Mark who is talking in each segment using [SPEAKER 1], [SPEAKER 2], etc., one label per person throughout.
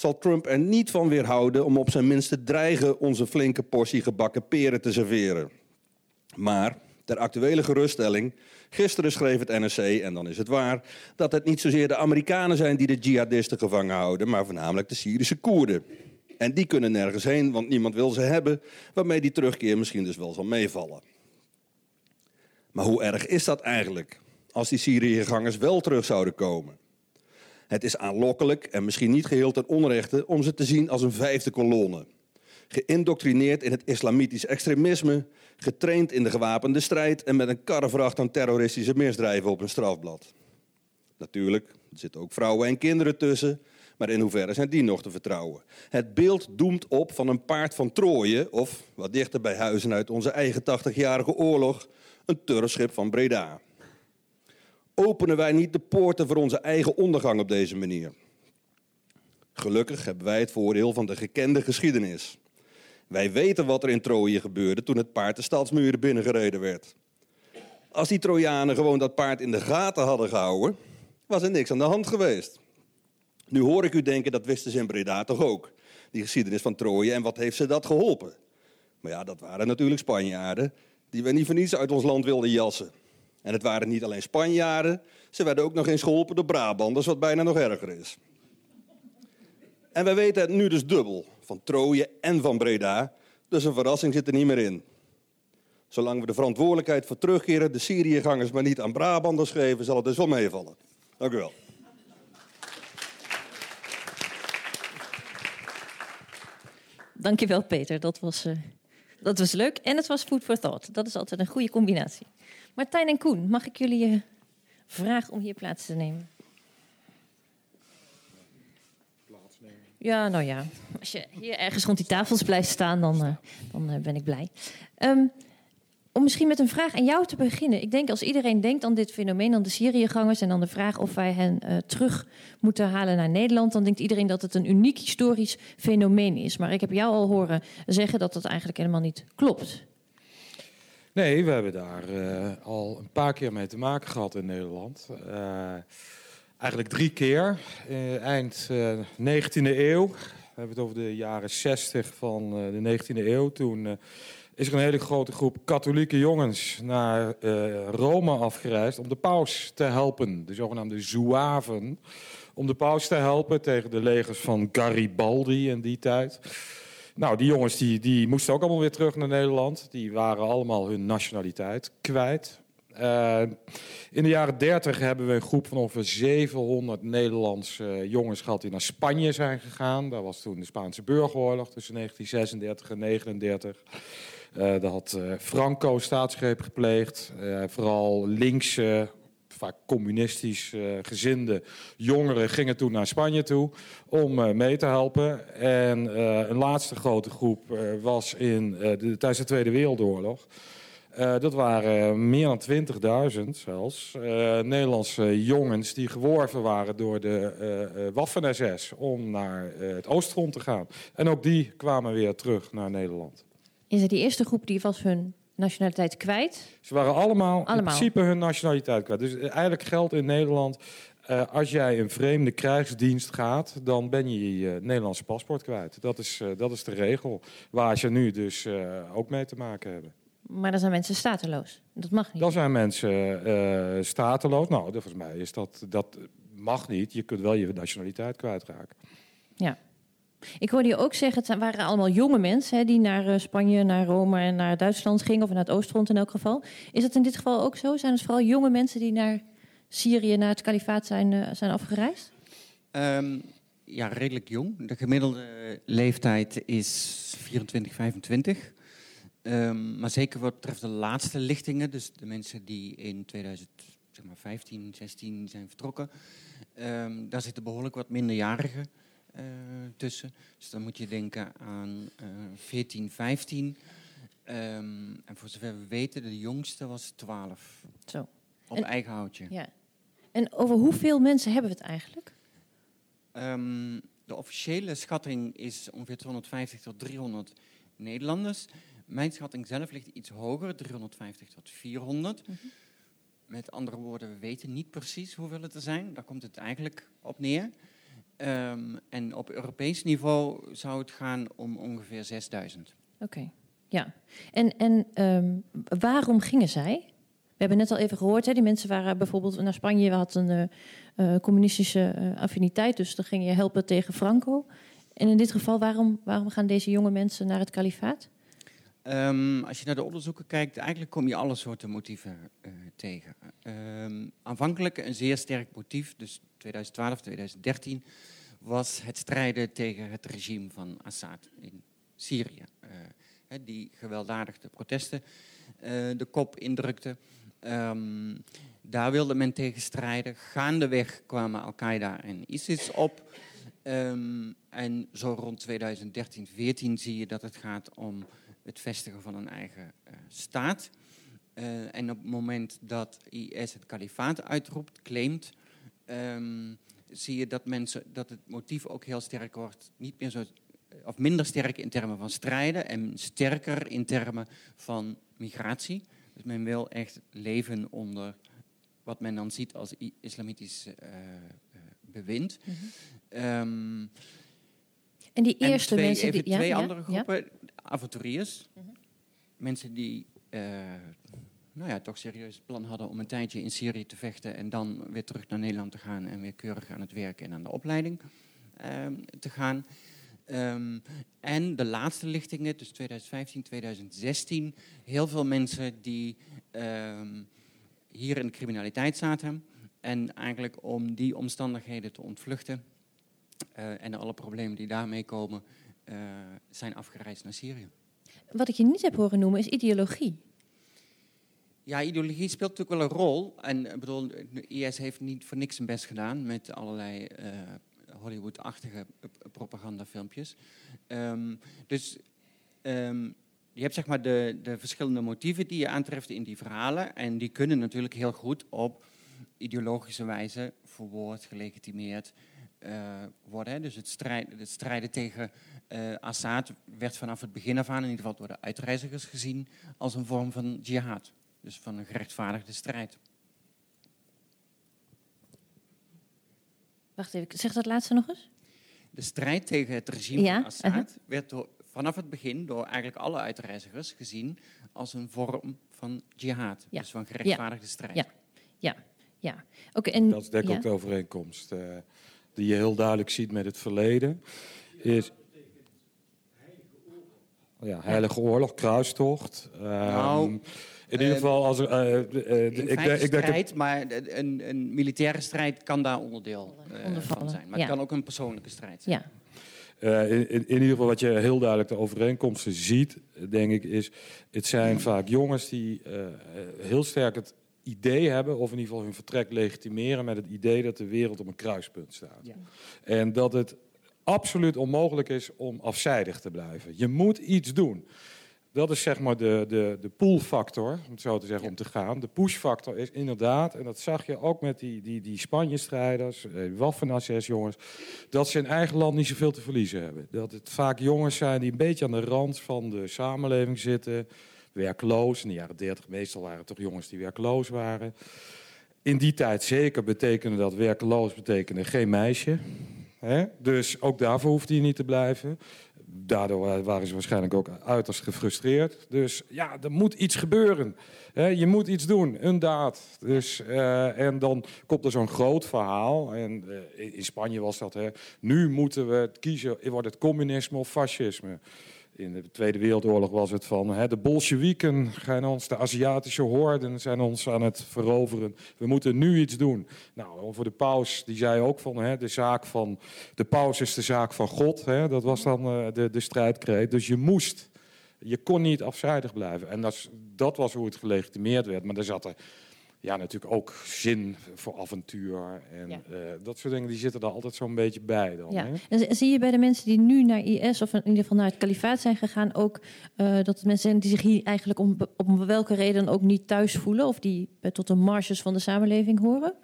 [SPEAKER 1] zal Trump er niet van weerhouden om op zijn minst te dreigen onze flinke portie gebakken peren te serveren. Maar ter actuele geruststelling, gisteren schreef het NRC, en dan is het waar, dat het niet zozeer de Amerikanen zijn die de jihadisten gevangen houden, maar voornamelijk de Syrische Koerden. En die kunnen nergens heen, want niemand wil ze hebben, waarmee die terugkeer misschien dus wel zal meevallen. Maar hoe erg is dat eigenlijk, als die Syriëgangers wel terug zouden komen? Het is aanlokkelijk en misschien niet geheel ten onrechte om ze te zien als een vijfde kolonne. Geïndoctrineerd in het islamitisch extremisme, getraind in de gewapende strijd en met een karrevracht aan terroristische misdrijven op hun strafblad. Natuurlijk, er zitten ook vrouwen en kinderen tussen, maar in hoeverre zijn die nog te vertrouwen? Het beeld doemt op van een paard van Troje, of wat dichter bij huizen uit onze eigen 80-jarige oorlog, een turfschip van Breda. Openen wij niet de poorten voor onze eigen ondergang op deze manier? Gelukkig hebben wij het voordeel van de gekende geschiedenis. Wij weten wat er in Troje gebeurde toen het paard de stadsmuren binnengereden werd. Als die Trojanen gewoon dat paard in de gaten hadden gehouden, was er niks aan de hand geweest. Nu hoor ik u denken, dat wisten ze in Breda toch ook, die geschiedenis van Troje, en wat heeft ze dat geholpen? Maar ja, dat waren natuurlijk Spanjaarden, die we niet voor niets uit ons land wilden jassen. En het waren niet alleen Spanjaarden, ze werden ook nog eens geholpen door Brabanders, wat bijna nog erger is. En wij weten het nu dus dubbel, van Troje en van Breda, dus een verrassing zit er niet meer in. Zolang we de verantwoordelijkheid voor terugkeren de Syriëgangers maar niet aan Brabanders geven, zal het dus wel meevallen. Dank u wel.
[SPEAKER 2] Dankjewel Peter, dat was, uh, dat was leuk. En het was food for thought. Dat is altijd een goede combinatie. Martijn en Koen, mag ik jullie uh, vragen om hier plaats te nemen? Ja, nou ja. Als je hier ergens rond die tafels blijft staan, dan, uh, dan ben ik blij. Um, om misschien met een vraag aan jou te beginnen. Ik denk als iedereen denkt aan dit fenomeen, aan de Syriëgangers en dan de vraag of wij hen terug moeten halen naar Nederland, dan denkt iedereen dat het een uniek historisch fenomeen is. Maar ik heb jou al horen zeggen dat dat eigenlijk helemaal niet klopt.
[SPEAKER 3] Nee, we hebben daar uh, al een paar keer mee te maken gehad in Nederland. Uh, eigenlijk drie keer. eind 19e eeuw. We hebben het over de jaren 60 van de 19e eeuw. Toen is er een hele grote groep katholieke jongens naar uh, Rome afgereisd om de paus te helpen. De zogenaamde Zouaven. Om de paus te helpen tegen de legers van Garibaldi in die tijd. Nou, die jongens die, die moesten ook allemaal weer terug naar Nederland. Die waren allemaal hun nationaliteit kwijt. Uh, in de jaren 30 hebben we een groep van ongeveer 700 Nederlandse jongens gehad die naar Spanje zijn gegaan. Dat was toen de Spaanse burgeroorlog tussen 1936 en 1939. Uh, daar had uh, Franco staatsgreep gepleegd. Vooral linkse, vaak communistisch gezinde jongeren gingen toen naar Spanje toe om mee te helpen. En een laatste grote groep was in, de, tijdens de Tweede Wereldoorlog. dat waren meer dan 20.000 zelfs Nederlandse jongens die geworven waren door de Waffen-SS om naar het Oostfront te gaan. En ook die kwamen weer terug naar Nederland
[SPEAKER 2] is er die eerste groep die was hun nationaliteit kwijt?
[SPEAKER 3] Ze waren allemaal, allemaal. in principe hun nationaliteit kwijt. Dus eigenlijk geldt in Nederland, uh, als jij een vreemde krijgsdienst gaat, dan ben je je Nederlandse paspoort kwijt. Dat is, uh, dat is de regel waar ze nu dus uh, ook mee te maken hebben.
[SPEAKER 2] Maar dan zijn mensen stateloos. Dat mag niet.
[SPEAKER 3] Dan zijn mensen stateloos. Nou, volgens mij is dat, dat mag niet. Je kunt wel je nationaliteit kwijtraken.
[SPEAKER 2] Ja. Ik hoorde je ook zeggen, het waren allemaal jonge mensen hè, die naar uh, Spanje, naar Rome en naar Duitsland gingen, of naar het Oostfront in elk geval. Is dat in dit geval ook zo? Zijn het vooral jonge mensen die naar Syrië, naar het kalifaat zijn, uh, zijn afgereisd?
[SPEAKER 4] Um, ja, redelijk jong. De gemiddelde leeftijd is 24, 25. Um, maar zeker wat betreft de laatste lichtingen, dus de mensen die in 2015, 16 zijn vertrokken, um, daar zitten behoorlijk wat minderjarigen uh, tussen. Dus dan moet je denken aan uh, 14, 15. Um, en voor zover we weten, de jongste was 12.
[SPEAKER 2] Zo.
[SPEAKER 4] Op en, eigen houtje.
[SPEAKER 2] Ja. En over hoeveel mensen hebben we het eigenlijk?
[SPEAKER 4] Um, de officiële schatting is ongeveer 250 tot 300 Nederlanders. Mijn schatting zelf ligt iets hoger, 350 tot 400. Mm -hmm. Met andere woorden, we weten niet precies hoeveel het er zijn. Daar komt het eigenlijk op neer. Ehm, en op Europees niveau zou het gaan om ongeveer 6000.
[SPEAKER 2] Oké, ja. En, en ehm, waarom gingen zij? We hebben net al even gehoord, hè, die mensen waren bijvoorbeeld naar Spanje, had een uh, uh, communistische uh, affiniteit, dus dan ging je helpen tegen Franco. En in dit geval, waarom, waarom gaan deze jonge mensen naar het kalifaat?
[SPEAKER 4] Um, als je naar de onderzoeken kijkt, eigenlijk kom je alle soorten motieven tegen. Um, aanvankelijk een zeer sterk motief, dus 2012, 2013, was het strijden tegen het regime van Assad in Syrië. die gewelddadig de protesten de kop indrukte. Um, daar wilde men tegen strijden. Gaandeweg kwamen Al-Qaeda en ISIS op. En zo rond 2013, 14 zie je dat het gaat om het vestigen van een eigen uh, staat. Uh, en op het moment dat IS het kalifaat uitroept, claimt, um, zie je dat, mensen, dat het motief ook heel sterk wordt. Niet meer zo, of minder sterk in termen van strijden en sterker in termen van migratie. Dus men wil echt leven onder wat men dan ziet als islamitisch uh, bewind. Mm -hmm. um,
[SPEAKER 2] en die eerste
[SPEAKER 4] en twee,
[SPEAKER 2] mensen...
[SPEAKER 4] Even
[SPEAKER 2] die,
[SPEAKER 4] twee
[SPEAKER 2] ja,
[SPEAKER 4] andere groepen, ja? Avonturiers. Mm -hmm. Mensen die uh, nou ja, toch serieus plan hadden om een tijdje in Syrië te vechten... en dan weer terug naar Nederland te gaan en weer keurig aan het werk en aan de opleiding uh, te gaan... Um, en de laatste lichtingen, dus 2015, 2016, heel veel mensen die um, hier in de criminaliteit zaten. En eigenlijk om die omstandigheden te ontvluchten uh, en alle problemen die daarmee komen, uh, zijn afgereisd naar Syrië.
[SPEAKER 2] Wat ik je niet heb horen noemen is ideologie.
[SPEAKER 4] Ja, ideologie speelt natuurlijk wel een rol. En ik bedoel, IS heeft niet voor niks zijn best gedaan met allerlei uh, Hollywood-achtige propagandafilmpjes. Um, dus um, je hebt zeg maar de, de verschillende motieven die je aantreft in die verhalen. En die kunnen natuurlijk heel goed op ideologische wijze verwoord, gelegitimeerd worden. Dus het, strijd, het strijden tegen uh, Assad werd vanaf het begin af aan, in ieder geval door de uitreizigers gezien, als een vorm van jihad. Dus van een gerechtvaardigde strijd.
[SPEAKER 2] Wacht even, zeg dat laatste nog eens.
[SPEAKER 4] De strijd tegen het regime
[SPEAKER 2] ja?
[SPEAKER 4] van Assad uh -huh. werd door, vanaf het begin door eigenlijk alle uitreizigers gezien als een vorm van jihad.
[SPEAKER 2] Ja.
[SPEAKER 4] Dus van gerechtvaardigde
[SPEAKER 2] ja.
[SPEAKER 4] strijd.
[SPEAKER 2] Ja, ja, ja. Oké. en
[SPEAKER 3] Dat is denk ik
[SPEAKER 2] ja?
[SPEAKER 3] ook de overeenkomst uh, die je heel duidelijk ziet met het verleden. Is, ja, heilige oorlog, kruistocht. Um,
[SPEAKER 4] Nou,
[SPEAKER 3] in ieder geval, als er, uh, uh, ik, denk
[SPEAKER 4] strijd, maar een, een militaire strijd kan daar onderdeel uh,
[SPEAKER 2] Onder
[SPEAKER 4] van zijn. Maar
[SPEAKER 2] ja.
[SPEAKER 4] het kan ook een persoonlijke strijd zijn.
[SPEAKER 2] Ja,
[SPEAKER 3] Uh, in, in, ieder geval wat je heel duidelijk de overeenkomsten ziet, denk ik, is... het zijn vaak jongens die uh, heel sterk het idee hebben... of in ieder geval hun vertrek legitimeren met het idee... dat de wereld op een kruispunt staat.
[SPEAKER 4] Ja.
[SPEAKER 3] En dat het absoluut onmogelijk is om afzijdig te blijven. Je moet iets doen. Dat is zeg maar de, de, de pull-factor, om het zo te zeggen,
[SPEAKER 4] Ja.
[SPEAKER 3] om te gaan. De push-factor is inderdaad, en dat zag je ook met die, die, die Spanje-strijders, eh, Waffen-SS-jongens, dat ze in eigen land niet zoveel te verliezen hebben. Dat het vaak jongens zijn die een beetje aan de rand van de samenleving zitten, werkloos. In de jaren 30 meestal waren het toch jongens die werkloos waren. In die tijd zeker betekende dat werkloos betekende geen meisje. Dus ook daarvoor hoefde hij niet te blijven. Daardoor waren ze waarschijnlijk ook uiterst gefrustreerd. Dus ja, er moet iets gebeuren. Je moet iets doen, een daad. Dus, uh, en dan komt er zo'n groot verhaal. En uh, in Spanje was dat, nu moeten we kiezen, wordt het communisme of fascisme? In de Tweede Wereldoorlog was het van hè, de Bolsjewieken gaan ons, de Aziatische horden zijn ons aan het veroveren. We moeten nu iets doen. Nou, voor de paus, die zei ook van hè, de zaak van de paus is de zaak van God. Hè, dat was dan uh, de, de strijdkreet. Dus je moest, je kon niet afzijdig blijven. En dat, dat was hoe het gelegitimeerd werd. Maar er zat er ja, natuurlijk ook zin voor avontuur en
[SPEAKER 2] Ja.
[SPEAKER 3] uh, dat soort dingen. Die zitten er altijd zo'n beetje bij dan.
[SPEAKER 2] ja.
[SPEAKER 3] Hè?
[SPEAKER 2] En zi- zie je bij de mensen die nu naar IS of in ieder geval naar het kalifaat zijn gegaan ook eh, dat het mensen zijn die zich hier eigenlijk om, om welke reden dan ook niet thuis voelen of die eh, tot de marges van de samenleving horen?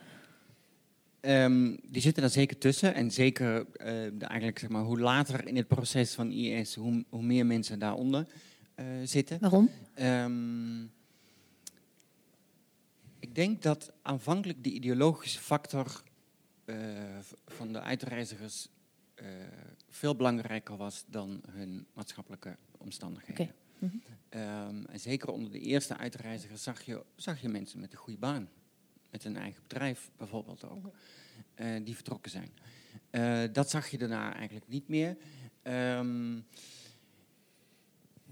[SPEAKER 4] Ehm, die zitten daar zeker tussen. En zeker eh, de- eigenlijk, zeg maar, hoe later in het proces van IS, hoe, hoe meer mensen daaronder eh, zitten.
[SPEAKER 2] Waarom?
[SPEAKER 4] Ehm, ik denk dat aanvankelijk de ideologische factor van de uitreizigers veel belangrijker was dan hun maatschappelijke omstandigheden. Mhm. Ehm, en zeker onder de eerste uitreizigers zag je, zag je mensen met een goede baan. Met een eigen bedrijf bijvoorbeeld ook. Uh, die vertrokken zijn. Uh, dat zag je daarna eigenlijk niet meer. Um,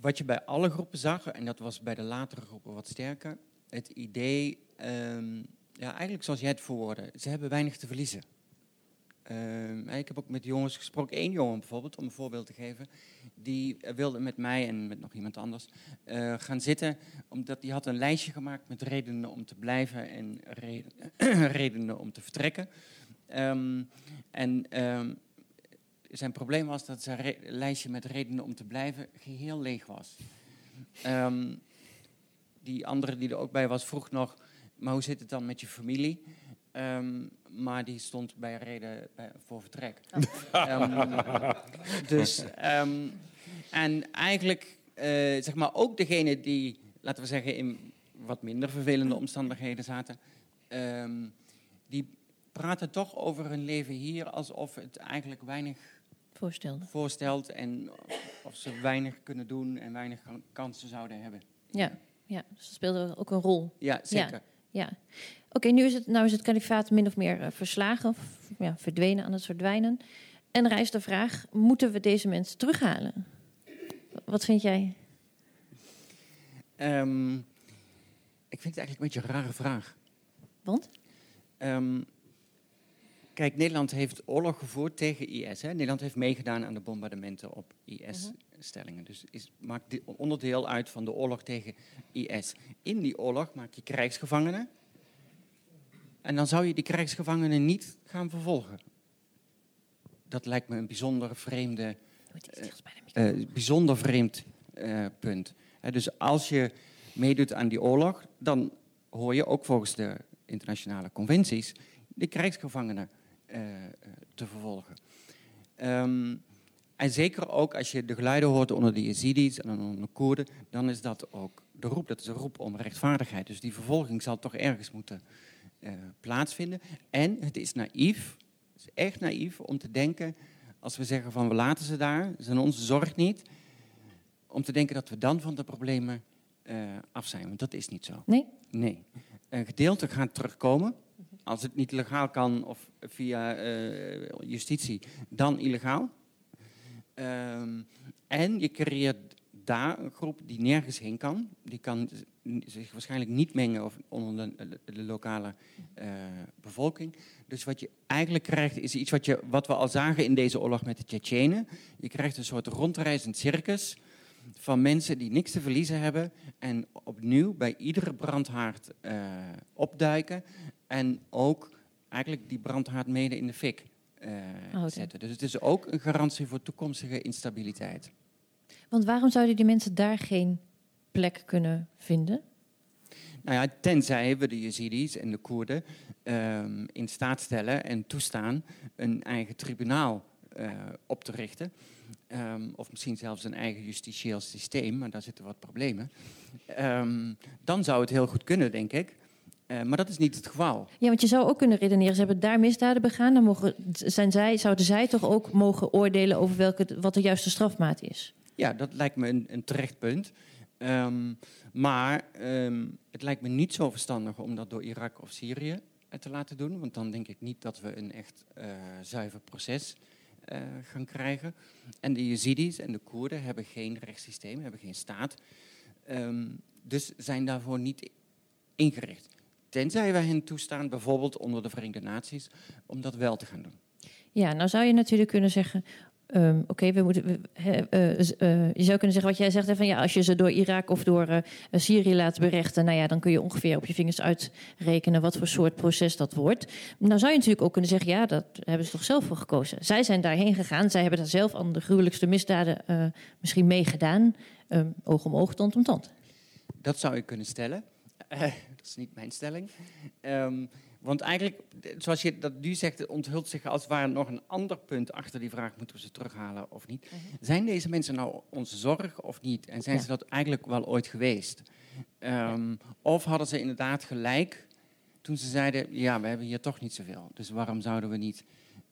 [SPEAKER 4] wat je bij alle groepen zag, en dat was bij de latere groepen wat sterker, het idee, um, ja, eigenlijk zoals jij het verwoordde, ze hebben weinig te verliezen. Uh, ik heb ook met jongens gesproken, één jongen bijvoorbeeld, om een voorbeeld te geven, die wilde met mij en met nog iemand anders uh, gaan zitten, omdat die had een lijstje gemaakt met redenen om te blijven en redenen om te vertrekken. Um, en zijn probleem was dat zijn lijstje met redenen om te blijven geheel leeg was. die andere die er ook bij was vroeg nog, maar hoe zit het dan met je familie? Um, maar die stond bij reden bij, voor vertrek. Um, dus, um, en eigenlijk, uh, zeg maar, ook degene die, laten we zeggen, in wat minder vervelende omstandigheden zaten, die praten toch over hun leven hier alsof het eigenlijk weinig
[SPEAKER 2] Voorstelde.
[SPEAKER 4] voorstelt en of ze weinig kunnen doen en weinig kansen zouden hebben.
[SPEAKER 2] Ja, ja dus dat speelde ook een rol.
[SPEAKER 4] Ja, zeker.
[SPEAKER 2] Ja. Ja. Oké, nu is het, nou is het kalifaat min of meer uh, verslagen, of ja, verdwenen, aan het verdwijnen. En rijst de vraag, moeten we deze mensen terughalen? Wat vind jij?
[SPEAKER 4] Um, ik vind het eigenlijk een beetje een rare vraag.
[SPEAKER 2] Want?
[SPEAKER 4] Um, kijk, Nederland heeft oorlog gevoerd tegen IS. Hè? Nederland heeft meegedaan aan de bombardementen op IS-stellingen. Dus is, maakt onderdeel uit van de oorlog tegen IS. In die oorlog maak je krijgsgevangenen en dan zou je die krijgsgevangenen niet gaan vervolgen. Dat lijkt me een bijzonder vreemde, uh, bijzonder vreemd uh, punt. dus als je meedoet aan die oorlog, dan hoor je ook volgens de internationale conventies de krijgsgevangenen te vervolgen. Um, en zeker ook als je de geluiden hoort onder de Yazidis en onder de Koerden, dan is dat ook de roep. Dat is een roep om rechtvaardigheid. Dus die vervolging zal toch ergens moeten uh, plaatsvinden. En het is naïef, het is echt naïef om te denken, als we zeggen van we laten ze daar, aan onze zorg niet, om te denken dat we dan van de problemen uh, af zijn. Want dat is niet zo.
[SPEAKER 2] Nee?
[SPEAKER 4] Nee. Een gedeelte gaat terugkomen. Als het niet legaal kan of via uh, justitie, dan illegaal. Um, en je creëert daar een groep die nergens heen kan. Die kan zich waarschijnlijk niet mengen onder de, lokale uh, bevolking. Dus wat je eigenlijk krijgt is iets wat, je, wat we al zagen in deze oorlog met de Tsjetsjenen. Je krijgt een soort rondreizend circus van mensen die niks te verliezen hebben en opnieuw bij iedere brandhaard uh, opduiken en ook eigenlijk die brandhaard mede in de fik uh, zetten. Dus het is ook een garantie voor toekomstige instabiliteit.
[SPEAKER 2] Want waarom zouden die mensen daar geen plek kunnen vinden?
[SPEAKER 4] Nou ja, tenzij we de Yazidis en de Koerden um, in staat stellen en toestaan een eigen tribunaal uh, op te richten. Um, of misschien zelfs een eigen justitieel systeem, maar daar zitten wat problemen. Um, dan zou het heel goed kunnen, denk ik. Uh, maar dat is niet het geval.
[SPEAKER 2] Ja, want je zou ook kunnen redeneren, ze hebben daar misdaden begaan, dan mogen, zijn zij, zouden zij toch ook mogen oordelen over welke, wat de juiste strafmaat is?
[SPEAKER 4] Ja, dat lijkt me een, een terecht punt. Um, maar um, het lijkt me niet zo verstandig om dat door Irak of Syrië te laten doen. Want dan denk ik niet dat we een echt uh, zuiver proces uh, gaan krijgen. En de Yazidis en de Koerden hebben geen rechtssysteem, hebben geen staat. Um, dus zijn daarvoor niet ingericht. Tenzij wij hen toestaan, bijvoorbeeld onder de Verenigde Naties, om dat wel te gaan doen.
[SPEAKER 2] Ja, nou zou je natuurlijk kunnen zeggen, Um, Oké, we moeten. uh, uh, je zou kunnen zeggen wat jij zegt: hè, van ja, als je ze door Irak of door uh, Syrië laat berechten, nou ja, dan kun je ongeveer op je vingers uitrekenen wat voor soort proces dat wordt. Nou zou je natuurlijk ook kunnen zeggen: ja, dat hebben ze toch zelf voor gekozen. Zij zijn daarheen gegaan, zij hebben daar zelf aan de gruwelijkste misdaden misschien meegedaan. Um, oog om oog, tand om tand.
[SPEAKER 4] Dat zou je kunnen stellen. Dat is niet mijn stelling. Um, want eigenlijk, zoals je dat nu zegt, onthult zich als het ware nog een ander punt achter die vraag: moeten we ze terughalen of niet? Mhm. Zijn deze mensen nou onze zorg of niet? En zijn ze dat eigenlijk wel ooit geweest? Um, of hadden ze inderdaad gelijk toen ze zeiden, ja, we hebben hier toch niet zoveel. Dus waarom zouden we niet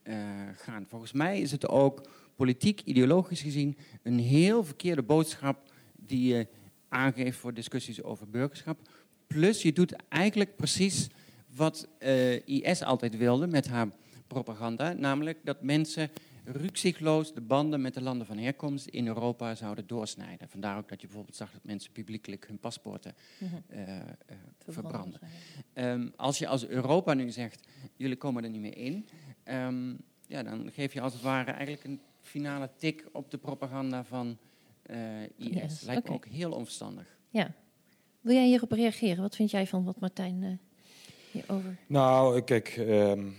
[SPEAKER 4] uh, gaan? Volgens mij is het ook politiek, ideologisch gezien, een heel verkeerde boodschap die je aangeeft voor discussies over burgerschap. Plus je doet eigenlijk precies wat uh, IS altijd wilde met haar propaganda, namelijk dat mensen rukzichtloos de banden met de landen van herkomst in Europa zouden doorsnijden. Vandaar ook dat je bijvoorbeeld zag dat mensen publiekelijk hun paspoorten uh, uh, verbranden. Um, als je als Europa nu zegt, jullie komen er niet meer in, um, ja, dan geef je als het ware eigenlijk een finale tik op de propaganda van IS. Yes, Lijkt okay. me ook heel onverstandig.
[SPEAKER 2] Ja. Wil jij hierop reageren? Wat vind jij van wat Martijn hierover...
[SPEAKER 3] Nou, kijk... Um,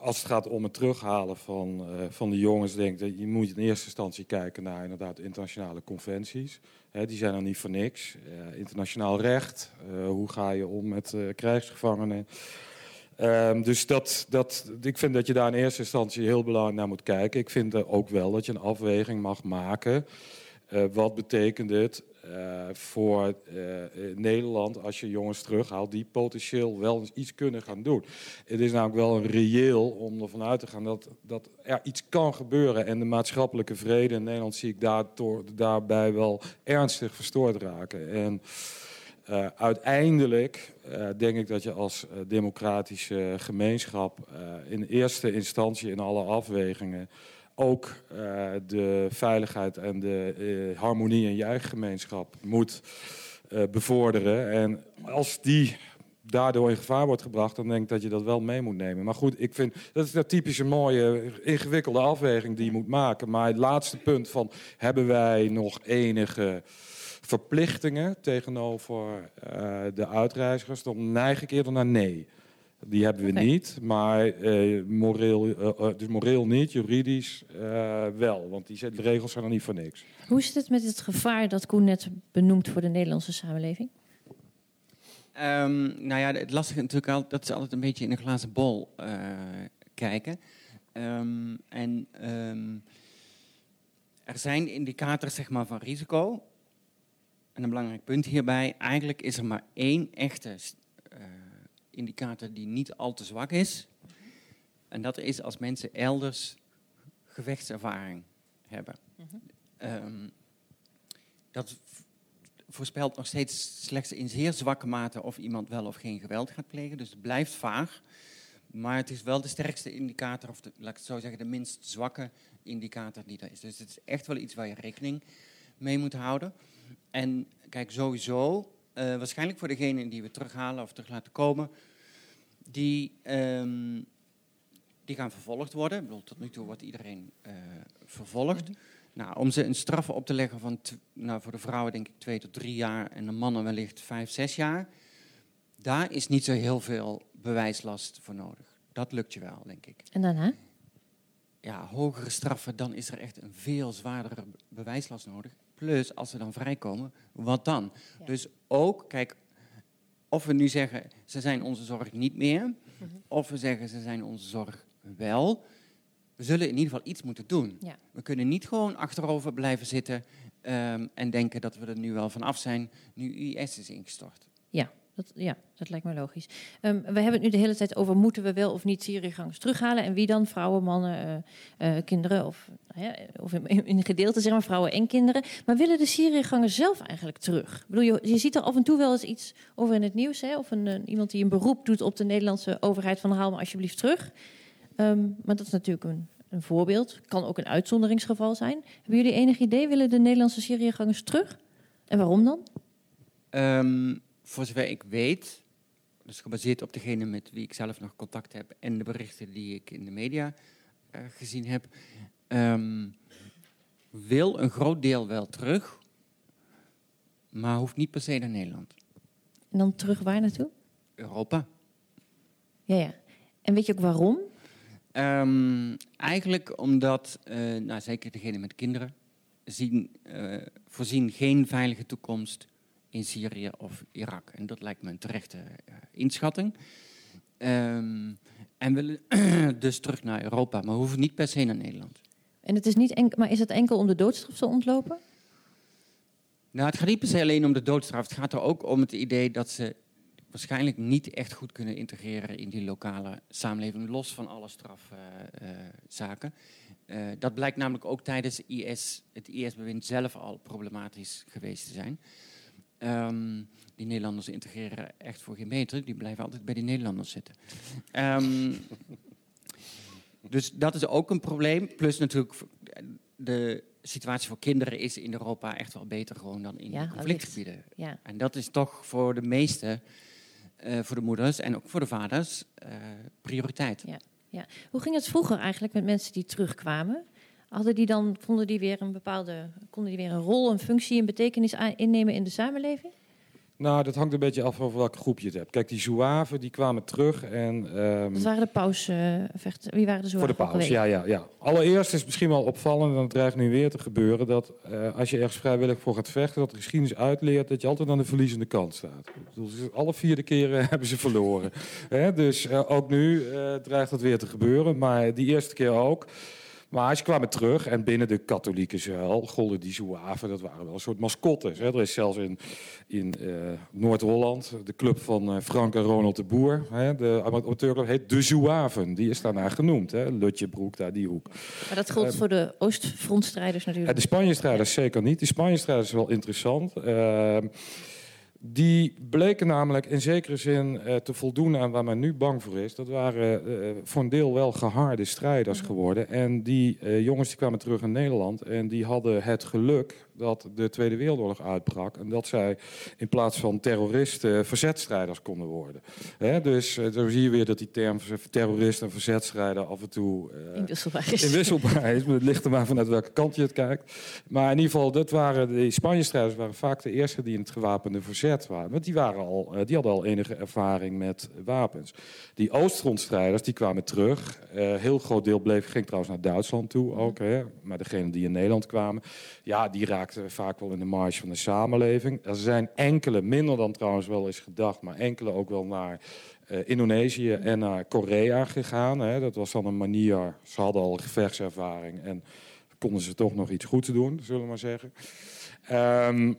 [SPEAKER 3] als het gaat om het terughalen van, uh, van de jongens, denk ik, je moet in eerste instantie kijken naar inderdaad internationale conventies. Die zijn er niet voor niks. Uh, internationaal recht, uh, hoe ga je om met krijgsgevangenen. Um, dus dat, dat, ik vind dat je daar in eerste instantie heel belangrijk naar moet kijken. Ik vind ook wel dat je een afweging mag maken. wat betekent het uh, voor uh, Nederland, als je jongens terughaalt, die potentieel wel iets kunnen gaan doen. Het is namelijk wel een reëel om ervan uit te gaan dat, dat er iets kan gebeuren. En de maatschappelijke vrede in Nederland zie ik daardoor, daarbij wel ernstig verstoord raken. En uh, uiteindelijk denk ik dat je als democratische gemeenschap in eerste instantie in alle afwegingen ook uh, de veiligheid en de uh, harmonie in je eigen gemeenschap moet uh, bevorderen. En als die daardoor in gevaar wordt gebracht, dan denk ik dat je dat wel mee moet nemen. Maar goed, ik vind dat is dat typische mooie, ingewikkelde afweging die je moet maken. Maar het laatste punt van hebben wij nog enige verplichtingen tegenover de uitreizigers, dan neig ik eerder naar nee. Die hebben we niet, maar uh, moreel, uh, dus moreel niet, juridisch wel. Want die regels zijn er niet voor niks.
[SPEAKER 2] Hoe zit het met het gevaar dat Koen net benoemt voor de Nederlandse samenleving?
[SPEAKER 4] Um, nou ja, het lastige natuurlijk al, dat ze altijd een beetje in een glazen bol kijken. Um, en um, er zijn indicators zeg maar, van risico. En een belangrijk punt hierbij, eigenlijk is er maar één echte indicator die niet al te zwak is. En dat is als mensen elders gevechtservaring hebben. um, dat voorspelt nog steeds slechts in zeer zwakke mate of iemand wel of geen geweld gaat plegen. Dus het blijft vaag. Maar het is wel de sterkste indicator, of de, laat ik het zo zeggen, de minst zwakke indicator die er is. Dus het is echt wel iets waar je rekening mee moet houden. En kijk, sowieso uh, waarschijnlijk voor degenen die we terughalen of terug laten komen, die, um, die gaan vervolgd worden. Ik bedoel, tot nu toe wordt iedereen uh, vervolgd. Nou, om ze een straf op te leggen van, nou, voor de vrouwen denk ik twee tot drie jaar en de mannen wellicht vijf, zes jaar. Daar is niet zo heel veel bewijslast voor nodig. Dat lukt je wel, denk ik.
[SPEAKER 2] En daarna?
[SPEAKER 4] Ja, hogere straffen, dan is er echt een veel zwaardere bewijslast nodig. Plus, als ze dan vrijkomen, wat dan? Dus ook, kijk, of we nu zeggen, ze zijn onze zorg niet meer, mhm. of we zeggen, ze zijn onze zorg wel. We zullen in ieder geval iets moeten doen. Ja. We kunnen niet gewoon achterover blijven zitten um, en denken dat we er nu wel van af zijn, nu IS is ingestort.
[SPEAKER 2] Ja, ja, dat lijkt me logisch. Um, we hebben het nu de hele tijd over moeten we wel of niet Syriëgangers terughalen. En wie dan? Vrouwen, mannen, uh, uh, kinderen of, uh, of in, gedeelte zeg maar vrouwen en kinderen. Maar willen de Syriëgangers zelf eigenlijk terug? Ik bedoel, je, je, ziet er af en toe wel eens iets over in het nieuws. Hè? Of een, iemand die een beroep doet op de Nederlandse overheid van haal me alsjeblieft terug. Um, maar dat is natuurlijk een, een voorbeeld. Kan ook een uitzonderingsgeval zijn. Hebben jullie enig idee? Willen de Nederlandse Syriëgangers terug? En waarom dan?
[SPEAKER 4] Um voor zover ik weet, dus gebaseerd op degene met wie ik zelf nog contact heb en de berichten die ik in de media uh, gezien heb, um, wil een groot deel wel terug, maar hoeft niet per se naar Nederland.
[SPEAKER 2] En dan terug waar naartoe?
[SPEAKER 4] Europa.
[SPEAKER 2] Ja, ja. En weet je ook waarom?
[SPEAKER 4] Um, eigenlijk omdat, uh, nou, zeker degene met kinderen, zien, uh, voorzien geen veilige toekomst in Syrië of Irak. En dat lijkt me een terechte uh, inschatting. Um, en willen dus terug naar Europa, maar hoeven niet per se naar Nederland.
[SPEAKER 2] En het is niet enkel, maar is het enkel om de doodstraf te ontlopen?
[SPEAKER 4] Nou, het gaat niet per se alleen om de doodstraf. Het gaat er ook om het idee dat ze waarschijnlijk niet echt goed kunnen integreren in die lokale samenleving, los van alle strafzaken. Uh, dat blijkt namelijk ook tijdens IS, het IS-bewind zelf al problematisch geweest te zijn. Um, die Nederlanders integreren echt voor geen meter, die blijven altijd bij die Nederlanders zitten. Um, dus dat is ook een probleem. Plus natuurlijk de situatie voor kinderen is in Europa echt wel beter gewoon dan in conflictgebieden. Ja. En dat is toch voor de meeste, uh, voor de moeders en ook voor de vaders, uh, prioriteit.
[SPEAKER 2] Ja. Ja. Hoe ging het vroeger eigenlijk met mensen die terugkwamen? Hadden die dan, vonden die weer een bepaalde, konden die weer een rol, een functie, een betekenis innemen in de samenleving?
[SPEAKER 3] Nou, dat hangt een beetje af over welke groep je het hebt. Kijk, die Zouaven die kwamen terug en...
[SPEAKER 2] Um, dat waren de pausvechten. Uh, Wie waren de Zouaven?
[SPEAKER 3] Voor de paus, ja, ja, ja. Allereerst is het misschien wel opvallend, en het dreigt nu weer te gebeuren... dat uh, als je ergens vrijwillig voor gaat vechten, dat de geschiedenis uitleert... dat je altijd aan de verliezende kant staat. Dus alle vierde keren hebben ze verloren. dus uh, ook nu dreigt dat weer te gebeuren, maar die eerste keer ook... Maar ze kwamen terug en binnen de katholieke zuil golden die zouaven, dat waren wel een soort mascottes. Hè. Er is zelfs in, in uh, Noord-Holland de club van uh, Frank en Ronald de Boer, hè, de amateurclub, heet de Zouaven. Die is daarna genoemd, hè. Lutjebroek, daar die hoek.
[SPEAKER 2] Maar dat geldt uh, voor de Oostfrontstrijders natuurlijk.
[SPEAKER 3] de Spanje-strijders zeker niet. Die Spanje-strijders is wel interessant. Die bleken namelijk in zekere zin uh, te voldoen aan waar men nu bang voor is. Dat waren uh, voor een deel wel geharde strijders geworden. En die uh, jongens die kwamen terug in Nederland en die hadden het geluk dat de Tweede Wereldoorlog uitbrak. En dat zij in plaats van terroristen verzetstrijders konden worden. Dus uh, dan zie je weer dat die term terrorist en verzetstrijder af en toe
[SPEAKER 2] uh, inwisselbaar is.
[SPEAKER 3] Inwisselbaar is. Het ligt er maar vanuit welke kant je het kijkt. Maar in ieder geval, dat waren, die Spanje-strijders waren vaak de eerste die in het gewapende verzet waren. Want die, waren al, uh, die hadden al enige ervaring met wapens. Die Oostfrontstrijders die kwamen terug. heel groot deel bleef, ging trouwens naar Duitsland toe ook. Hè. Maar degenen die in Nederland kwamen, ja, die raakten vaak wel in de marge van de samenleving. Er zijn enkele, minder dan trouwens wel eens gedacht, maar enkele ook wel naar uh, Indonesië en naar Korea gegaan. Hè. Dat was dan een manier, ze hadden al gevechtservaring en konden ze toch nog iets goeds doen, zullen we maar zeggen. Um,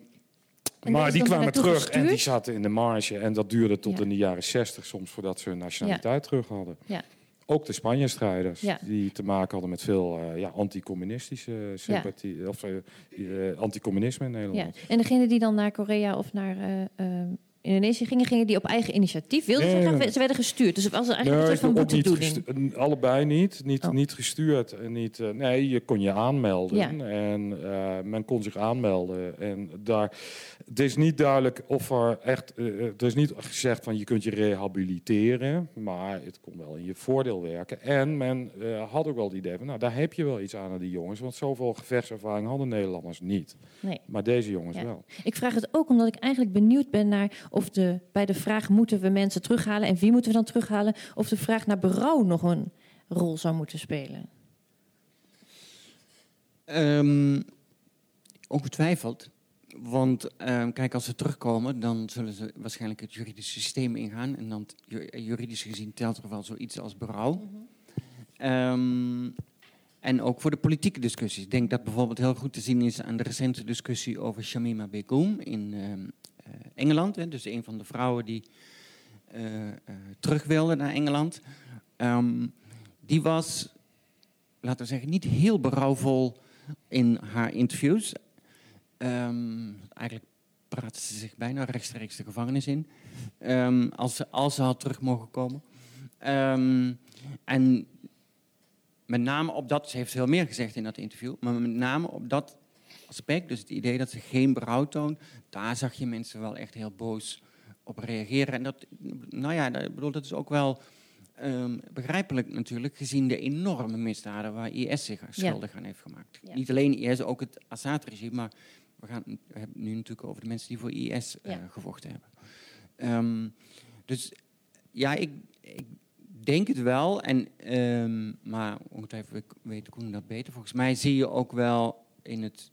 [SPEAKER 3] maar die kwamen terug gestuurd? en die zaten in de marge. En dat duurde tot ja. in de jaren 60 soms voordat ze hun nationaliteit ja. terug hadden. Ja. Ook de Spanje-strijders, ja. die te maken hadden met veel uh, ja, anticommunistische sympathie, ja. of uh, uh, anticommunisme in Nederland.
[SPEAKER 2] Ja. En degene die dan naar Korea of naar Indonesië gingen, gingen die op eigen initiatief. Wilden nee, ze werden gestuurd. Dus het was eigenlijk nee, een soort van boetedoening.
[SPEAKER 3] Allebei niet. Niet, oh. niet gestuurd. En niet, uh, nee, je kon je aanmelden. Ja. En uh, men kon zich aanmelden. En daar, het is niet duidelijk of er echt... Uh, er is niet gezegd van je kunt je rehabiliteren. Maar het kon wel in je voordeel werken. En men had ook wel het idee van... Nou, daar heb je wel iets aan aan die jongens. Want zoveel gevechtservaring hadden Nederlanders niet. Nee. Maar deze jongens ja. wel.
[SPEAKER 2] Ik vraag het ook omdat ik eigenlijk benieuwd ben naar of de, bij de vraag moeten we mensen terughalen en wie moeten we dan terughalen, of de vraag naar berouw nog een rol zou moeten spelen?
[SPEAKER 4] Um, ongetwijfeld. Want um, kijk, als ze terugkomen, dan zullen ze waarschijnlijk het juridische systeem ingaan. En dan juridisch gezien telt er wel zoiets als berouw. Mm -hmm. um, en ook voor de politieke discussies. Ik denk dat bijvoorbeeld heel goed te zien is aan de recente discussie over Shamima Begum in, uh, Engeland. Hè, dus een van de vrouwen die uh, uh, terug wilde naar Engeland. Um, die was, laten we zeggen, niet heel berouwvol in haar interviews. Um, eigenlijk praatte ze zich bijna rechtstreeks de gevangenis in. Um, als, ze, als ze had terug mogen komen. en met name op dat, ze heeft veel meer gezegd in dat interview, maar met name op dat aspect, dus het idee dat ze geen berouw toont, daar zag je mensen wel echt heel boos op reageren. En dat, nou ja, dat, bedoel, dat is ook wel um, begrijpelijk natuurlijk, gezien de enorme misdaden waar IS zich schuldig ja. aan heeft gemaakt. Ja. Niet alleen IS, ook het Assad-regime, maar we, gaan, we hebben het nu natuurlijk over de mensen die voor IS uh, ja. gevochten hebben. Um, dus ja, ik, ik denk het wel, en, um, maar ongetwijfeld weet Koen dat beter. Volgens mij zie je ook wel in het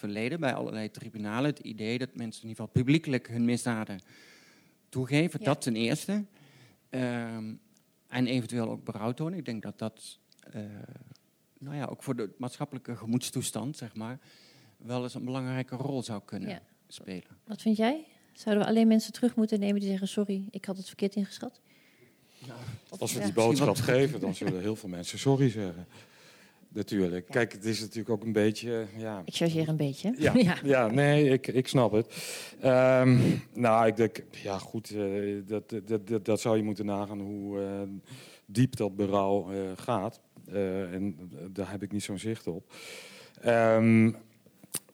[SPEAKER 4] verleden bij allerlei tribunalen het idee dat mensen in ieder geval publiekelijk hun misdaden toegeven. Ja. Dat ten eerste. Um, en eventueel ook berouw tonen. Ik denk dat dat, uh, nou ja, ook voor de maatschappelijke gemoedstoestand, zeg maar, wel eens een belangrijke rol zou kunnen ja. spelen.
[SPEAKER 2] Wat vind jij? Zouden we alleen mensen terug moeten nemen die zeggen: Sorry, ik had het verkeerd ingeschat?
[SPEAKER 3] Als we die boodschap geven, dan zullen heel veel mensen sorry zeggen. Natuurlijk. Kijk, het is natuurlijk ook een beetje. Ja.
[SPEAKER 2] Ik chargeer een beetje.
[SPEAKER 3] Ja, ja. nee, ik, ik snap het. Ehm, nou, ik denk, ja, goed, uh, dat, dat, dat, dat, zou je moeten nagaan hoe uh, diep dat berouw uh, gaat. en daar heb ik niet zo'n zicht op. Um,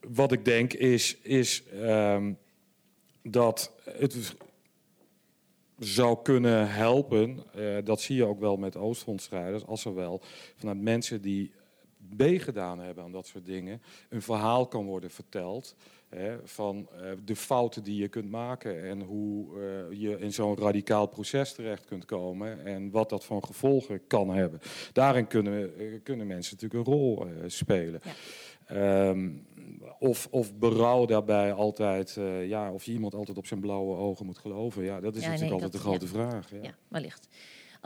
[SPEAKER 3] wat ik denk is, is um, dat het zou kunnen helpen, dat zie je ook wel met Oostfrontstrijders, als er wel vanuit mensen die meegedaan hebben aan dat soort dingen, een verhaal kan worden verteld. Hè, van uh, de fouten die je kunt maken en hoe uh, je in zo'n radicaal proces terecht kunt komen en wat dat van gevolgen kan hebben. Daarin kunnen, uh, kunnen mensen natuurlijk een rol spelen. Ja. Um, of, of berouw daarbij altijd, ja, of je iemand altijd op zijn blauwe ogen moet geloven. Ja, dat is ja, natuurlijk nee, altijd de grote ja. vraag.
[SPEAKER 2] Ja, wellicht.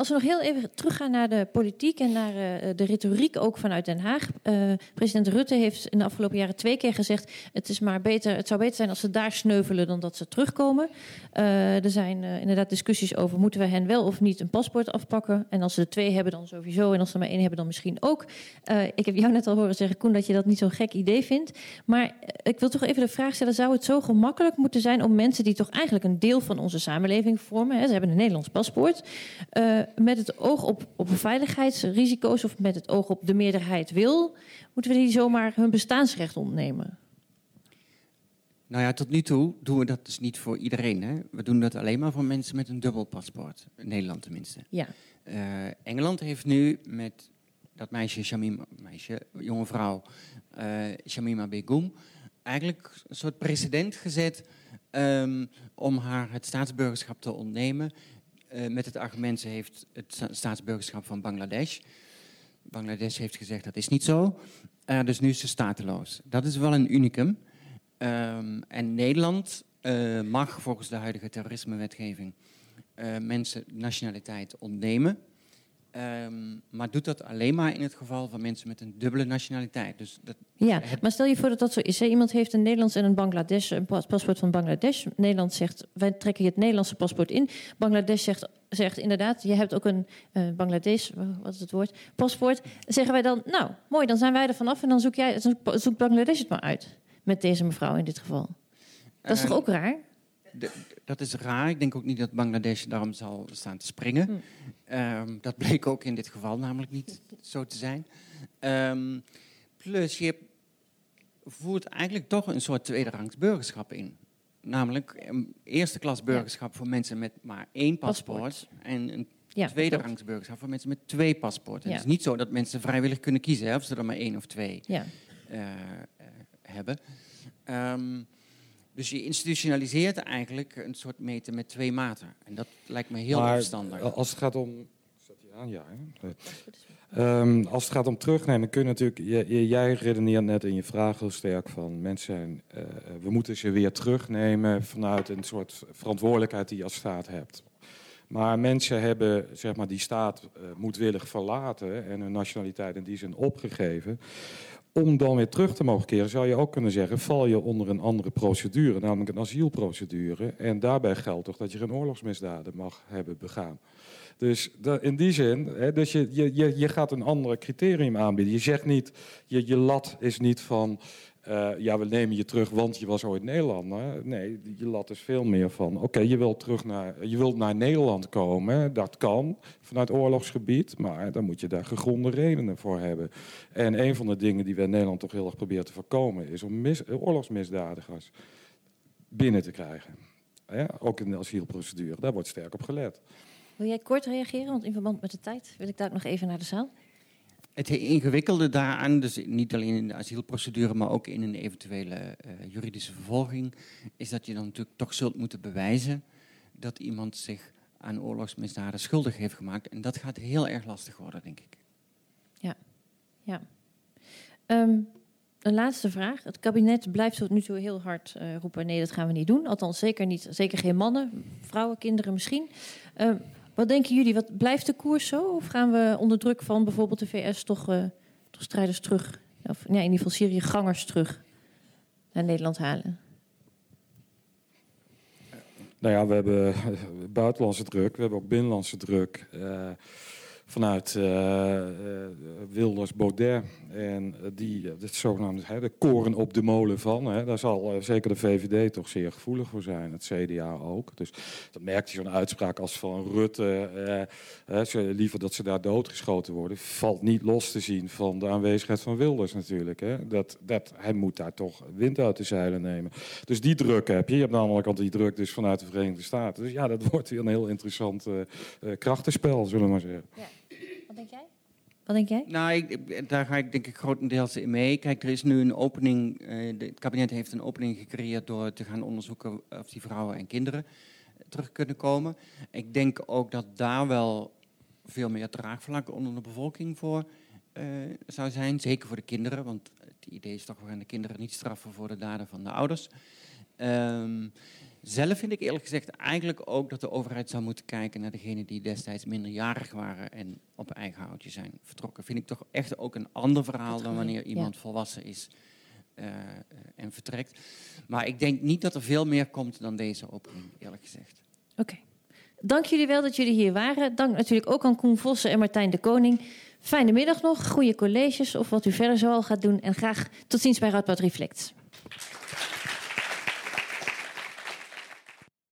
[SPEAKER 2] Als we nog heel even teruggaan naar de politiek en naar uh, de retoriek ook vanuit Den Haag. Uh, president Rutte heeft in de afgelopen jaren twee keer gezegd: het, is maar beter, het zou beter zijn als ze daar sneuvelen dan dat ze terugkomen. Uh, er zijn inderdaad discussies over: moeten we hen wel of niet een paspoort afpakken? En als ze er twee hebben, dan sowieso. En als ze maar één hebben, dan misschien ook. ik heb jou net al horen zeggen, Koen, dat je dat niet zo'n gek idee vindt. Maar ik wil toch even de vraag stellen: zou het zo gemakkelijk moeten zijn om mensen die toch eigenlijk een deel van onze samenleving vormen, hè, ze hebben een Nederlands paspoort met het oog op, op veiligheidsrisico's of met het oog op de meerderheid wil, moeten we die zomaar hun bestaansrecht ontnemen?
[SPEAKER 4] Nou ja, tot nu toe doen we dat dus niet voor iedereen. Hè? We doen dat alleen maar voor mensen met een dubbel paspoort. In Nederland tenminste.
[SPEAKER 2] Ja.
[SPEAKER 4] Uh, Engeland heeft nu met dat meisje, Shamima, meisje jonge vrouw, uh, Shamima Begum, eigenlijk een soort precedent gezet um, om haar het staatsburgerschap te ontnemen. Uh, met het argument, ze heeft het staatsburgerschap van Bangladesh. Bangladesh heeft gezegd dat is niet zo. Uh, dus nu is ze stateloos. Dat is wel een unicum. Um, en Nederland uh, mag volgens de huidige terrorismewetgeving mensen nationaliteit ontnemen. Um, maar doet dat alleen maar in het geval van mensen met een dubbele nationaliteit. Dus dat,
[SPEAKER 2] ja, maar stel je voor dat dat zo is. Hè? Iemand heeft een Nederlands en een Bangladesh, een paspoort van Bangladesh. Nederland zegt, wij trekken je het Nederlandse paspoort in. Bangladesh zegt, zegt inderdaad, je hebt ook een uh, Bangladesh, wat is het woord, paspoort. Zeggen wij dan, nou, mooi, dan zijn wij er vanaf en dan zoek jij, zoekt Bangladesh het maar uit. Met deze mevrouw in dit geval. Dat is uh, toch ook raar?
[SPEAKER 4] De, dat is raar. Ik denk ook niet dat Bangladesh daarom zal staan te springen. Hm. Um, dat bleek ook in dit geval namelijk niet zo te zijn. Um, plus, je voert eigenlijk toch een soort tweederangs burgerschap in. Namelijk een eerste klas burgerschap ja. voor mensen met maar één paspoort. paspoort. En een ja, tweede rangs burgerschap voor mensen met twee paspoorten. Ja. Het is niet zo dat mensen vrijwillig kunnen kiezen hè, of ze er maar één of twee ja. uh, uh, hebben. Um, dus je institutionaliseert eigenlijk een soort meten met twee maten. En dat lijkt me heel maar verstandig.
[SPEAKER 3] Als het gaat om. Zet je aan? Ja. Um, als het gaat om terugnemen, kun je natuurlijk. Je, jij redeneert net in je vraag heel sterk van mensen zijn. Uh, we moeten ze weer terugnemen vanuit een soort verantwoordelijkheid die je als staat hebt. Maar mensen hebben zeg maar, die staat uh, moedwillig verlaten en hun nationaliteit in die zin opgegeven om dan weer terug te mogen keren, zou je ook kunnen zeggen, val je onder een andere procedure, namelijk een asielprocedure. En daarbij geldt toch dat je geen oorlogsmisdaden mag hebben begaan. Dus in die zin, dus je, je, je gaat een ander criterium aanbieden. Je zegt niet, je, je lat is niet van uh, ja, we nemen je terug, want je was ooit Nederlander. Nee, je lat is veel meer van, oké, je wilt terug naar, je wilt naar Nederland komen. Dat kan vanuit oorlogsgebied, maar dan moet je daar gegronde redenen voor hebben. En een van de dingen die we in Nederland toch heel erg proberen te voorkomen, is om mis, oorlogsmisdadigers binnen te krijgen. Ja, ook in de asielprocedure, daar wordt sterk op gelet.
[SPEAKER 2] Wil jij kort reageren? Want in verband met de tijd wil ik daar nog even naar de zaal.
[SPEAKER 4] Het ingewikkelde daaraan, dus niet alleen in de asielprocedure, maar ook in een eventuele uh, juridische vervolging, is dat je dan natuurlijk toch zult moeten bewijzen dat iemand zich aan oorlogsmisdaden schuldig heeft gemaakt. En dat gaat heel erg lastig worden, denk ik.
[SPEAKER 2] Ja, ja. Um, een laatste vraag. Het kabinet blijft tot nu toe heel hard uh, roepen: nee, dat gaan we niet doen. Althans, zeker niet. Zeker geen mannen, vrouwen, kinderen misschien. Um, wat denken jullie? Wat, blijft de koers zo? Of gaan we onder druk van bijvoorbeeld de VS toch, uh, toch strijders terug? Of ja, in ieder geval Syrië gangers terug naar Nederland halen?
[SPEAKER 3] Nou ja, we hebben buitenlandse druk, we hebben ook binnenlandse druk vanuit uh, Wilders Baudet. En die, het zogenaamde de koren op de molen van. Daar zal zeker de VVD toch zeer gevoelig voor zijn. Het CDA ook. Dus dat merkt je zo'n uitspraak als van Rutte. Liever dat ze daar doodgeschoten worden. Valt niet los te zien van de aanwezigheid van Wilders natuurlijk. Dat, dat, hij moet daar toch wind uit de zeilen nemen. Dus die druk heb je. Je hebt namelijk al die druk dus vanuit de Verenigde Staten. Dus ja, dat wordt weer een heel interessant krachtenspel, zullen we maar zeggen. Ja.
[SPEAKER 2] Wat denk jij? Wat denk jij?
[SPEAKER 4] Nou, ik, daar ga ik denk ik grotendeels in mee. Kijk, er is nu een opening. Uh, het kabinet heeft een opening gecreëerd door te gaan onderzoeken of die vrouwen en kinderen terug kunnen komen. Ik denk ook dat daar wel veel meer draagvlak onder de bevolking voor uh, zou zijn. Zeker voor de kinderen, want het idee is toch, we gaan de kinderen niet straffen voor de daden van de ouders. Um, zelf vind ik eerlijk gezegd eigenlijk ook dat de overheid zou moeten kijken naar degenen die destijds minderjarig waren en op eigen houtje zijn vertrokken. Vind ik toch echt ook een ander verhaal dan wanneer iemand volwassen is uh, en vertrekt. Maar ik denk niet dat er veel meer komt dan deze opening, eerlijk gezegd.
[SPEAKER 2] Oké. Dank jullie wel dat jullie hier waren. Dank natuurlijk ook aan Koen Vossen en Martijn de Koning. Fijne middag nog, goede colleges of wat u verder zoal gaat doen. En graag tot ziens bij Radboud Reflect.